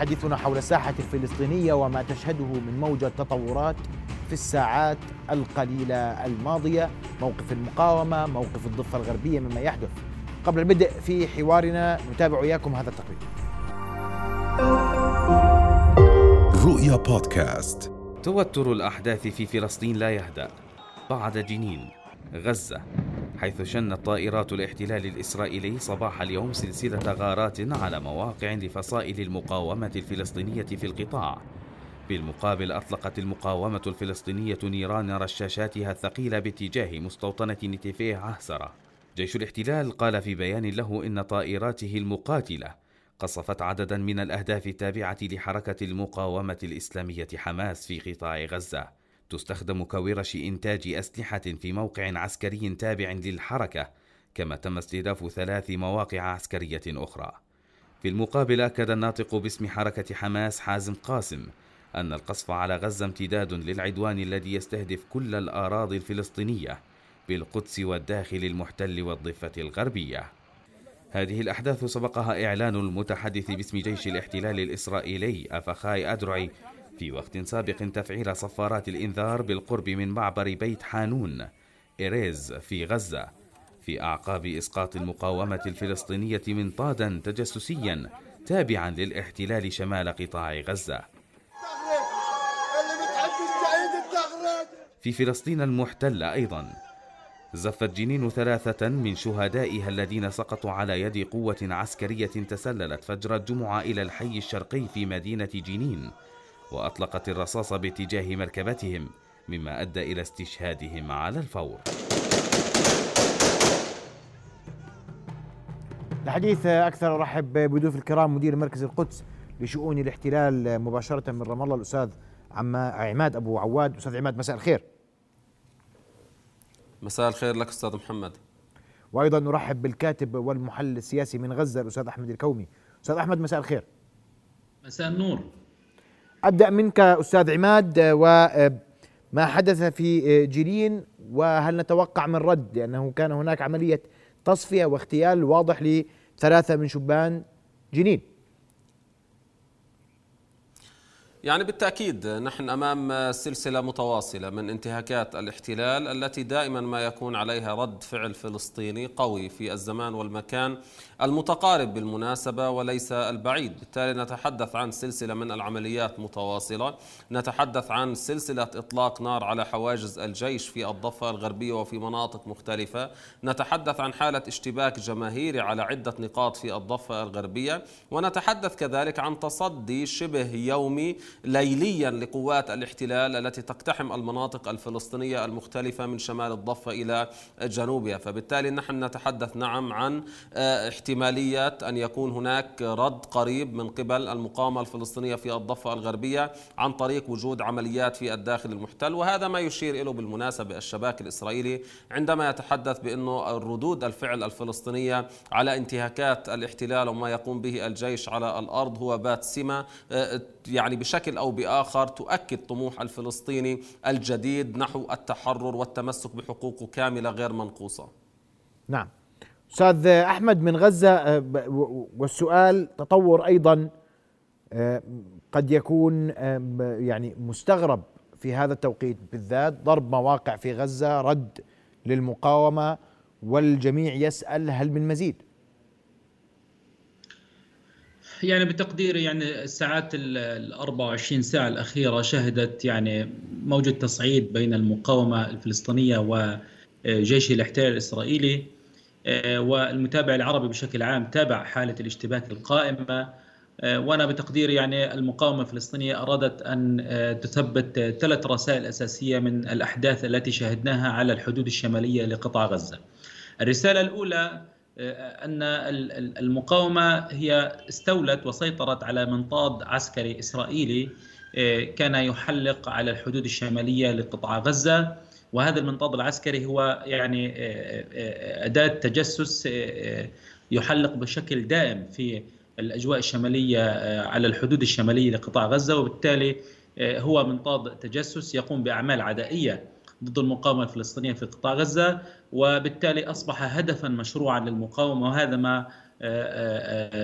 حديثنا حول الساحة الفلسطينية وما تشهده من موجة تطورات في الساعات القليلة الماضية موقف المقاومة موقف الضفة الغربية مما يحدث. قبل البدء في حوارنا نتابع وياكم هذا التقرير. رؤيا بودكاست. توتر الأحداث في فلسطين لا يهدأ. بعد جنين غزة. حيث شنت طائرات الاحتلال الإسرائيلي صباح اليوم سلسلة غارات على مواقع لفصائل المقاومة الفلسطينية في القطاع. بالمقابل أطلقت المقاومة الفلسطينية نيران رشاشاتها الثقيلة باتجاه مستوطنة نتيفيه عهسرة جيش الاحتلال قال في بيان له إن طائراته المقاتلة قصفت عددا من الأهداف التابعة لحركة المقاومة الإسلامية حماس في قطاع غزة. تستخدم كورش إنتاج أسلحة في موقع عسكري تابع للحركة كما تم استهداف ثلاث مواقع عسكرية أخرى. في المقابل أكد الناطق باسم حركة حماس حازم قاسم أن القصف على غزة امتداد للعدوان الذي يستهدف كل الأراضي الفلسطينية بالقدس والداخل المحتل والضفة الغربية. هذه الأحداث سبقها إعلان المتحدث باسم جيش الاحتلال الإسرائيلي أفخاي أدرعي في وقت سابق تفعيل صفارات الإنذار بالقرب من معبر بيت حانون إيريز في غزة في أعقاب إسقاط المقاومة الفلسطينية منطادا تجسسيا تابعا للاحتلال شمال قطاع غزة. في فلسطين المحتلة أيضا زفت جنين ثلاثة من شهدائها الذين سقطوا على يد قوة عسكرية تسللت فجر الجمعة إلى الحي الشرقي في مدينة جنين. وأطلقت الرصاص باتجاه مركبتهم مما أدى إلى استشهادهم على الفور. الحديث أكثر أرحب بضيوف الكرام مدير مركز القدس لشؤون الاحتلال مباشرة من رام الله الأستاذ عماد أبو عواد. أستاذ عماد مساء الخير. مساء الخير لك أستاذ محمد. وأيضا نرحب بالكاتب والمحلل السياسي من غزة الأستاذ أحمد الكومي. أستاذ أحمد مساء الخير. مساء النور. أبدأ منك أستاذ عماد وما حدث في جيلين وهل نتوقع من رد؟ لأنه كان هناك عملية تصفية واغتيال واضح لثلاثة من شبان جنين يعني بالتأكيد نحن أمام سلسلة متواصلة من انتهاكات الاحتلال التي دائما ما يكون عليها رد فعل فلسطيني قوي في الزمان والمكان المتقارب بالمناسبة وليس البعيد. بالتالي نتحدث عن سلسلة من العمليات متواصلة. نتحدث عن سلسلة إطلاق نار على حواجز الجيش في الضفة الغربية وفي مناطق مختلفة. نتحدث عن حالة اشتباك جماهيري على عدة نقاط في الضفة الغربية. ونتحدث كذلك عن تصدي شبه يومي ليليا لقوات الاحتلال التي تقتحم المناطق الفلسطينية المختلفة من شمال الضفة إلى جنوبها. فبالتالي نحن نتحدث نعم عن احتمالية أن يكون هناك رد قريب من قبل المقاومة الفلسطينية في الضفة الغربية عن طريق وجود عمليات في الداخل المحتل. وهذا ما يشير إليه بالمناسبة الشباك الإسرائيلي عندما يتحدث بأنه ردود الفعل الفلسطينية على انتهاكات الاحتلال وما يقوم به الجيش على الأرض هو بات سمة يعني بشكل أو بآخر تؤكد طموح الفلسطيني الجديد نحو التحرر والتمسك بحقوقه كاملة غير منقوصة. نعم. أستاذ أحمد من غزة والسؤال تطور أيضا قد يكون يعني مستغرب في هذا التوقيت بالذات ضرب مواقع في غزة رد للمقاومة والجميع يسأل هل من مزيد؟ يعني بتقديري يعني الساعات ال 24 ساعة الأخيرة شهدت يعني موجة تصعيد بين المقاومة الفلسطينية وجيش الاحتلال الإسرائيلي والمتابع العربي بشكل عام تابع حالة الاشتباك القائمة وأنا بتقديري يعني المقاومة الفلسطينية أرادت أن تثبت ثلاث رسائل أساسية من الأحداث التي شهدناها على الحدود الشمالية لقطاع غزة. الرسالة الأولى أن المقاومة هي استولت وسيطرت على منطاد عسكري إسرائيلي كان يحلق على الحدود الشمالية لقطاع غزة. وهذا المنطاد العسكري هو يعني أداة تجسس يحلق بشكل دائم في الأجواء الشمالية على الحدود الشمالية لقطاع غزة. وبالتالي هو منطاد تجسس يقوم بأعمال عدائية ضد المقاومة الفلسطينية في قطاع غزة. وبالتالي أصبح هدفا مشروعا للمقاومة وهذا ما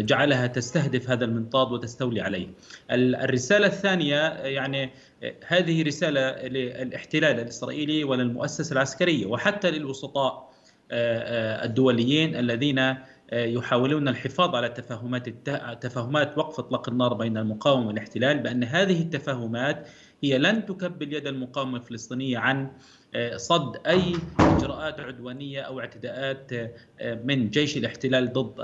جعلها تستهدف هذا المنطاد وتستولي عليه. الرسالة الثانية يعني هذه رسالة للاحتلال الإسرائيلي وللمؤسسة العسكرية وحتى للوسطاء الدوليين الذين يحاولون الحفاظ على تفاهمات تفاهمات وقف إطلاق النار بين المقاومة والإحتلال بأن هذه التفاهمات هي لن تكبل يد المقاومة الفلسطينية عن آه، صد أي إجراءات عدوانية أو اعتداءات آه، من جيش الاحتلال ضد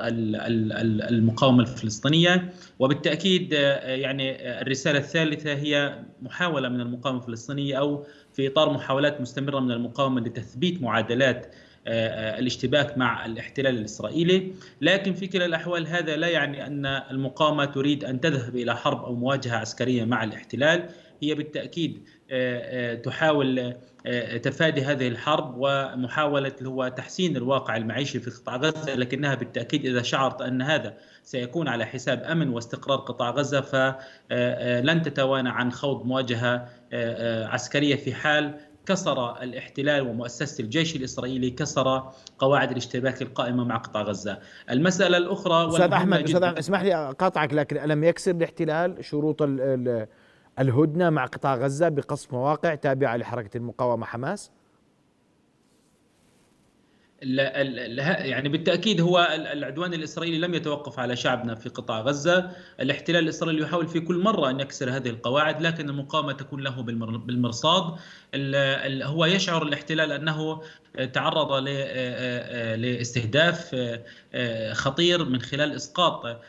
المقاومة الفلسطينية. وبالتأكيد آه، يعني الرسالة الثالثة هي محاولة من المقاومة الفلسطينية أو في إطار محاولات مستمرة من المقاومة لتثبيت معادلات الاشتباك مع الاحتلال الإسرائيلي، لكن في كلا الأحوال هذا لا يعني أن المقاومة تريد أن تذهب إلى حرب أو مواجهة عسكرية مع الاحتلال، هي بالتأكيد آه، آه، تحاول آه، تفادي هذه الحرب ومحاولة هو تحسين الواقع المعيشي في قطاع غزة لكنها بالتأكيد إذا شعرت أن هذا سيكون على حساب أمن واستقرار قطاع غزة فلن تتوانى عن خوض مواجهة عسكرية في حال كسر الاحتلال ومؤسسة الجيش الإسرائيلي كسر قواعد الاشتباك القائمة مع قطاع غزة. المسألة الأخرى أستاذ أحمد أستاذ اسمح لي أقاطعك لكن ألم يكسر الاحتلال شروط ال الهدنة مع قطاع غزة بقصف مواقع تابعة لحركة المقاومة حماس؟ يعني بالتأكيد هو العدوان الإسرائيلي لم يتوقف على شعبنا في قطاع غزة، الاحتلال الإسرائيلي يحاول في كل مرة أن يكسر هذه القواعد لكن المقاومة تكون له بالمرصاد، هو يشعر الاحتلال أنه تعرض لاستهداف خطير من خلال إسقاط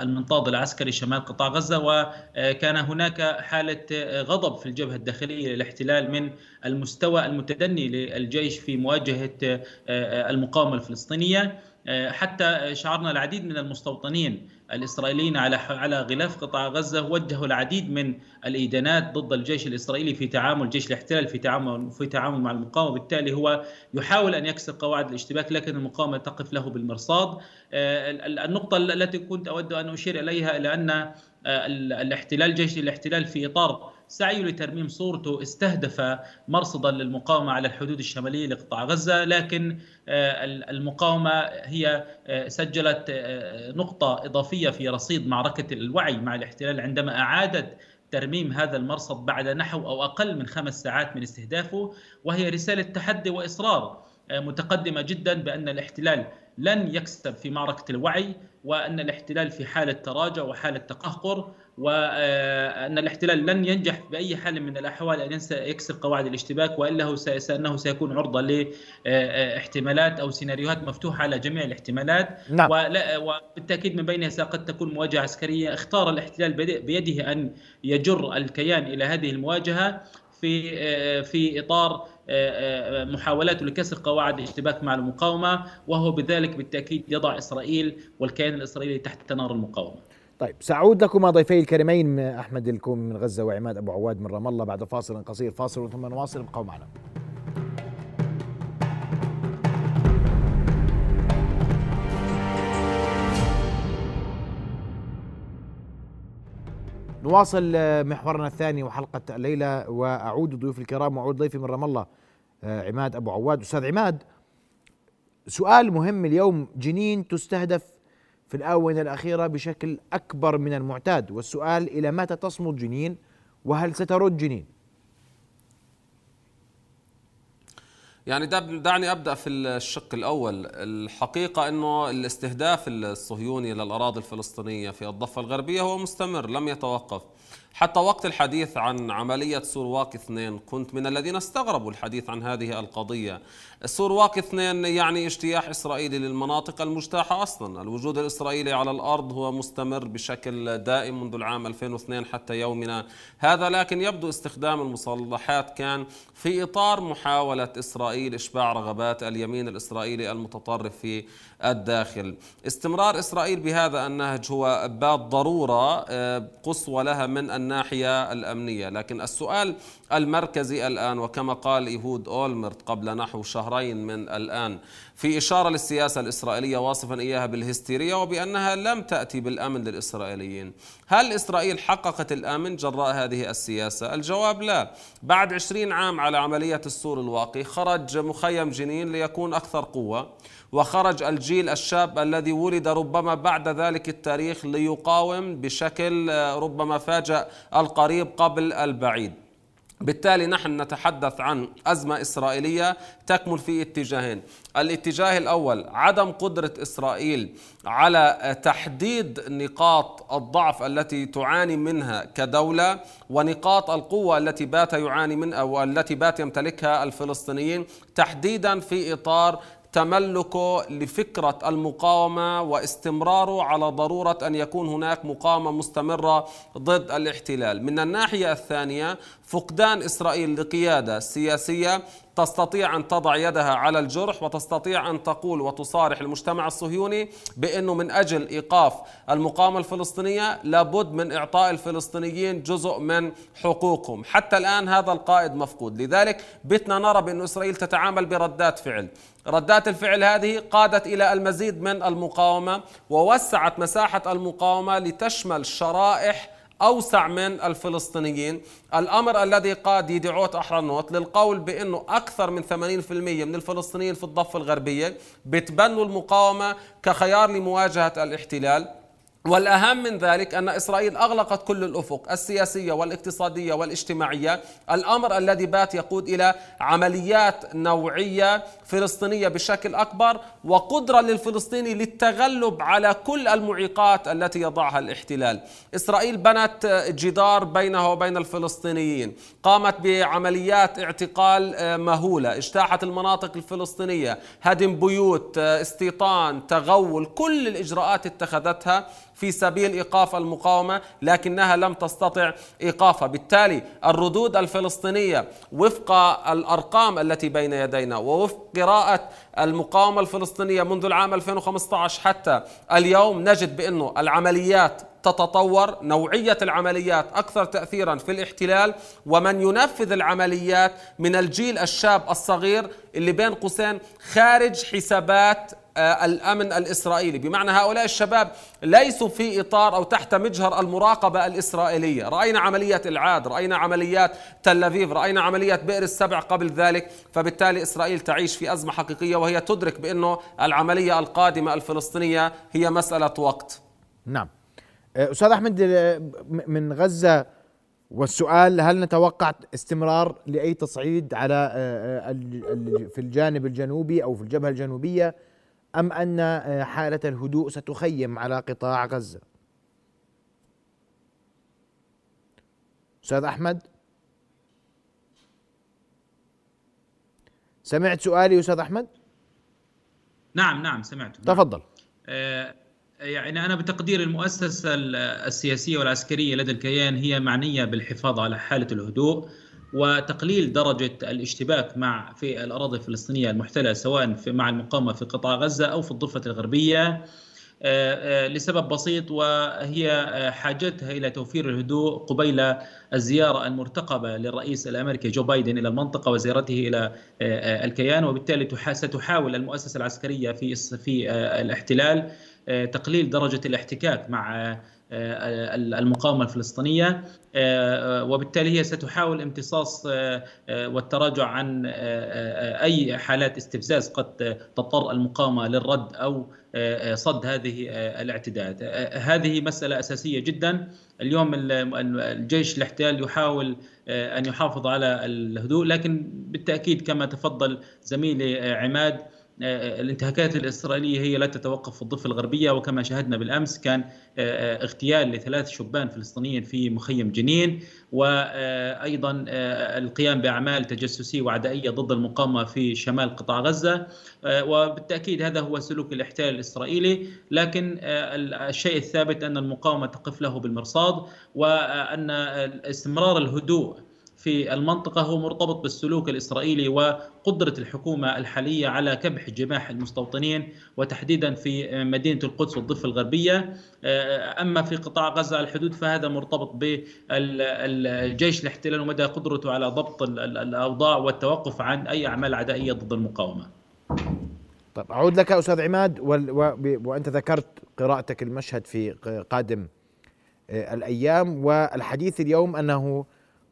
المنطاد العسكري شمال قطاع غزة. وكان هناك حالة غضب في الجبهة الداخلية للاحتلال من المستوى المتدني للجيش في مواجهة المقاومة الفلسطينية. حتى شعرنا العديد من المستوطنين الإسرائيليين على على غلاف قطاع غزة وجهوا العديد من الادانات ضد الجيش الإسرائيلي في تعامل جيش الاحتلال في تعامل في تعامل مع المقاومة. بالتالي هو يحاول أن يكسر قواعد الاشتباك لكن المقاومة تقف له بالمرصاد. النقطة التي كنت أود أن أشير إليها إلى أن الاحتلال جيش الاحتلال في إطار سعيه لترميم صورته استهدف مرصدا للمقاومة على الحدود الشمالية لقطاع غزة لكن آه، المقاومة هي آه، سجلت آه، نقطة إضافية في رصيد معركة الوعي مع الاحتلال عندما أعادت ترميم هذا المرصد بعد نحو أو أقل من خمس ساعات من استهدافه وهي رسالة تحدي وإصرار متقدمة جدا بأن الاحتلال لن يكسب في معركة الوعي وأن الاحتلال في حاله تراجع وحاله تقهقر وأن الاحتلال لن ينجح بأي حال من الأحوال أن يكسر قواعد الاشتباك وإلا هو انه سيكون عرضة لاحتمالات أو سيناريوهات مفتوحة على جميع الاحتمالات نعم. وبالتأكيد من بينها قد تكون مواجهة عسكرية اختار الاحتلال بيده أن يجر الكيان إلى هذه المواجهة في في إطار محاولاته لكسر قواعد الاشتباك مع المقاومة وهو بذلك بالتأكيد يضع إسرائيل والكيان الإسرائيلي تحت نار المقاومة. طيب سأعود لكما ضيفي الكريمين أحمد الكومي من غزة وعماد أبو عواد من رام الله بعد فاصل قصير فاصل ثم نواصل ابقوا معنا نواصل محورنا الثاني وحلقة الليلة وأعود ضيوف الكرام وأعود ضيفي من رام الله عماد أبو عواد. أستاذ عماد سؤال مهم اليوم. جنين تستهدف في الآونة الأخيرة بشكل أكبر من المعتاد والسؤال إلى متى تصمد جنين وهل سترد جنين؟ يعني دعني أبدأ في الشق الأول. الحقيقة إنه الاستهداف الصهيوني للأراضي الفلسطينية في الضفة الغربية هو مستمر لم يتوقف. حتى وقت الحديث عن عملية سورواك اثنين كنت من الذين استغربوا الحديث عن هذه القضية. سورواك اثنين يعني اجتياح إسرائيلي للمناطق المجتاحة أصلا. الوجود الإسرائيلي على الأرض هو مستمر بشكل دائم منذ العام 2002 حتى يومنا هذا لكن يبدو استخدام المصطلحات كان في إطار محاولة إسرائيل إشباع رغبات اليمين الإسرائيلي المتطرف في الداخل. استمرار إسرائيل بهذا النهج هو باب ضرورة آه، قصوى لها من الناحية الأمنية. لكن السؤال المركزي الآن وكما قال إيهود أولمرت قبل نحو شهرين من الآن في إشارة للسياسة الإسرائيلية واصفا إياها بالهستيرية وبأنها لم تأتي بالأمن للإسرائيليين. هل إسرائيل حققت الأمن جراء هذه السياسة؟ الجواب لا. بعد عشرين عام على عملية السور الواقي خرج مخيم جنين ليكون أكثر قوة. وخرج الجيل الشاب الذي ولد ربما بعد ذلك التاريخ ليقاوم بشكل آه، ربما فاجأ القريب قبل البعيد. بالتالي نحن نتحدث عن أزمة إسرائيلية تكمل في اتجاهين. الاتجاه الأول عدم قدرة إسرائيل على تحديد نقاط الضعف التي تعاني منها كدولة ونقاط القوة التي بات يعاني منها أو التي بات يمتلكها الفلسطينيين تحديدا في إطار تملكه لفكرة المقاومة واستمراره على ضرورة أن يكون هناك مقاومة مستمرة ضد الاحتلال. من الناحية الثانية فقدان إسرائيل لقيادة سياسية تستطيع أن تضع يدها على الجرح وتستطيع أن تقول وتصارح المجتمع الصهيوني بأنه من أجل إيقاف المقاومة الفلسطينية لابد من إعطاء الفلسطينيين جزء من حقوقهم. حتى الآن هذا القائد مفقود. لذلك بتنا نرى بأن إسرائيل تتعامل بردات فعل. ردات الفعل هذه قادت إلى المزيد من المقاومة ووسعت مساحة المقاومة لتشمل شرائح أوسع من الفلسطينيين. الأمر الذي قاد يدعوت أحرنوت للقول بأنه أكثر من 80% من الفلسطينيين في الضفة الغربية بتبنوا المقاومة كخيار لمواجهة الاحتلال. والأهم من ذلك أن إسرائيل أغلقت كل الأفق السياسية والاقتصادية والاجتماعية. الأمر الذي بات يقود إلى عمليات نوعية فلسطينية بشكل أكبر وقدرة للفلسطيني للتغلب على كل المعيقات التي يضعها الاحتلال. إسرائيل بنت جدار بينها وبين الفلسطينيين قامت بعمليات اعتقال مهولة. اجتاحت المناطق الفلسطينية هدم بيوت استيطان تغول كل الإجراءات اتخذتها في سبيل إيقاف المقاومة لكنها لم تستطع إيقافها، بالتالي الردود الفلسطينية وفق الأرقام التي بين يدينا ووفق قراءة المقاومة الفلسطينية منذ العام 2015 حتى اليوم نجد بانه العمليات تتطور نوعية العمليات أكثر تاثيرا في الاحتلال ومن ينفذ العمليات من الجيل الشاب الصغير اللي بين قوسين خارج حسابات الأمن الإسرائيلي. بمعنى هؤلاء الشباب ليسوا في إطار أو تحت مجهر المراقبة الإسرائيلية. رأينا عمليه العاد رأينا عمليات تل ابيب رأينا عمليه بئر السبع قبل ذلك. فبالتالي إسرائيل تعيش في أزمة حقيقية وهي تدرك بأنه العملية القادمة الفلسطينية هي مسألة وقت. نعم. آه، أستاذ أحمد آه، من غزة والسؤال هل نتوقع استمرار لأي تصعيد على في الجانب الجنوبي أو في الجبهة الجنوبية؟ أم أن آه، حالة الهدوء ستخيم على قطاع غزة؟ أستاذ أحمد؟ سمعت سؤالي أستاذ أحمد؟ نعم نعم سمعت تفضل. آه يعني أنا بتقدير المؤسسة السياسية والعسكرية لدى الكيان هي معنية بالحفاظ على حالة الهدوء. وتقليل درجة الاشتباك مع في الأراضي الفلسطينية المحتلة سواء في مع المقاومة في قطاع غزة أو في الضفة الغربية. آه، آه، لسبب بسيط وهي آه، حاجتها إلى توفير الهدوء قبيل الزيارة المرتقبة للرئيس الأمريكي جو بايدن إلى المنطقة وزيارته إلى الكيان. وبالتالي ستحاول المؤسسة العسكرية في في الاحتلال تقليل درجة الاحتكاك مع المقاومة الفلسطينية آه، وبالتالي هي ستحاول امتصاص آه، آه، والتراجع عن أي حالات استفزاز قد تضطر المقاومة للرد أو صد هذه الاعتداءات. هذه مسألة أساسية جدا. اليوم الجيش الاحتلال يحاول أن يحافظ على الهدوء لكن بالتأكيد كما تفضل زميلي عماد آه، الانتهاكات الإسرائيلية هي لا تتوقف في الضفة الغربية وكما شاهدنا بالأمس كان آه، آه، اغتيال لثلاث شبان فلسطينيين في مخيم جنين وأيضا القيام بأعمال تجسسية وعدائية ضد المقاومة في شمال قطاع غزة. وبالتأكيد هذا هو سلوك الاحتلال الإسرائيلي. لكن الشيء الثابت أن المقاومة تقف له بالمرصاد وأن استمرار الهدوء في المنطقة هو مرتبط بالسلوك الإسرائيلي وقدرة الحكومة الحالية على كبح جماح المستوطنين وتحديدا في مدينة القدس والضفة الغربية. أما في قطاع غزة الحدود فهذا مرتبط بالجيش الاحتلال ومدى قدرته على ضبط الأوضاع والتوقف عن أي أعمال عدائية ضد المقاومة. طيب أعود لك أستاذ عماد وأنت ذكرت قراءتك المشهد في قادم آه، الأيام والحديث اليوم أنه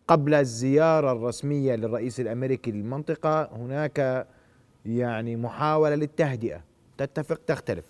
قبل الزيارة الرسمية للرئيس الأمريكي للمنطقة هناك يعني محاولة للتهدئة. تتفق؟ تختلف.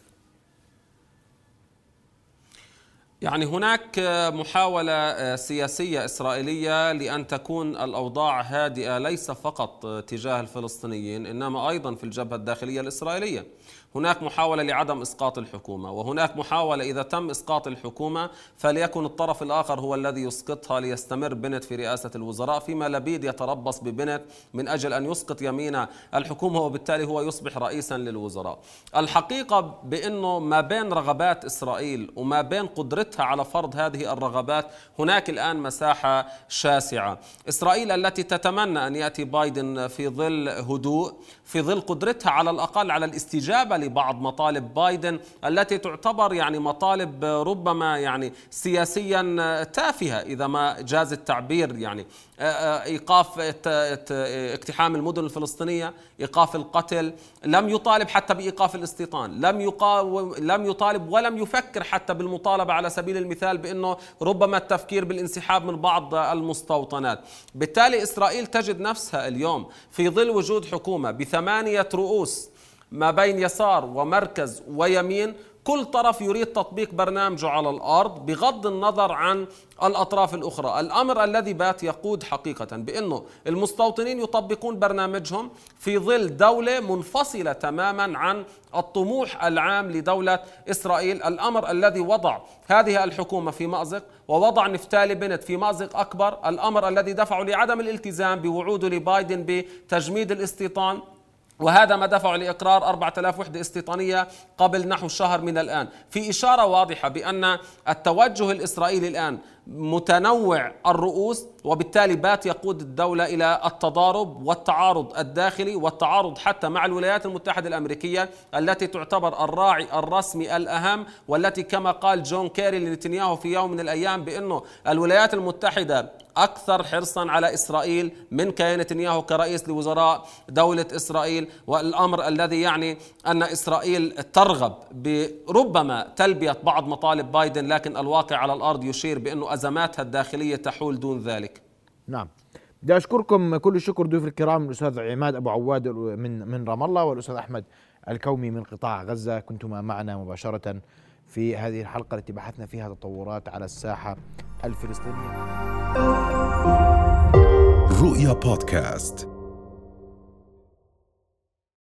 يعني هناك محاولة سياسية إسرائيلية لأن تكون الأوضاع هادئة ليس فقط تجاه الفلسطينيين إنما أيضا في الجبهة الداخلية الإسرائيلية. هناك محاولة لعدم إسقاط الحكومة وهناك محاولة إذا تم إسقاط الحكومة فليكن الطرف الآخر هو الذي يسقطها ليستمر بنت في رئاسة الوزراء فيما لبيد يتربص ببنت من أجل أن يسقط يمين الحكومة وبالتالي هو يصبح رئيسا للوزراء. الحقيقة بأنه ما بين رغبات إسرائيل وما بين قدرتها على فرض هذه الرغبات هناك الآن مساحة شاسعة. إسرائيل التي تتمنى أن يأتي بايدن في ظل هدوء في ظل قدرتها على الأقل على الاستجابة لبعض مطالب بايدن التي تعتبر يعني مطالب ربما يعني سياسيا تافهة إذا ما جاز التعبير يعني. إيقاف اقتحام المدن الفلسطينية، إيقاف القتل، لم يطالب حتى بإيقاف الاستيطان، لم لم يطالب ولم يفكر حتى بالمطالبة على سبيل المثال بأنه ربما التفكير بالانسحاب من بعض المستوطنات، بالتالي إسرائيل تجد نفسها اليوم في ظل وجود حكومة بثمانية رؤوس ما بين يسار ومركز ويمين كل طرف يريد تطبيق برنامجه على الأرض بغض النظر عن الأطراف الأخرى، الأمر الذي بات يقود حقيقة بأنه المستوطنين يطبقون برنامجهم في ظل دولة منفصلة تماما عن الطموح العام لدولة إسرائيل، الأمر الذي وضع هذه الحكومة في مأزق ووضع نفتالي بنت في مأزق أكبر، الأمر الذي دفعه لعدم الالتزام بوعوده لبايدن بتجميد الاستيطان. وهذا ما دفعه لإقرار 4000 وحدة استيطانية قبل نحو شهر من الآن. في إشارة واضحة بأن التوجه الإسرائيلي الآن متنوع الرؤوس وبالتالي بات يقود الدولة إلى التضارب والتعارض الداخلي والتعارض حتى مع الولايات المتحدة الأمريكية التي تعتبر الراعي الرسمي الأهم والتي كما قال جون كيري لنتنياهو في يوم من الأيام بأنه الولايات المتحدة أكثر حرصا على إسرائيل من كيان نتنياهو كرئيس لوزراء دولة إسرائيل والأمر الذي يعني أن إسرائيل ترغب بربما تلبية بعض مطالب بايدن لكن الواقع على الأرض يشير بأنه أزماتها الداخلية تحول دون ذلك. نعم. بدي أشكركم كل الشكر ضيوف الكرام الأستاذ عماد أبو عواد من من رام الله والأستاذ أحمد الكومي من قطاع غزة. كنتما معنا مباشرة في هذه الحلقة التي بحثنا فيها تطورات على الساحة الفلسطينية. رؤيا بودكاست.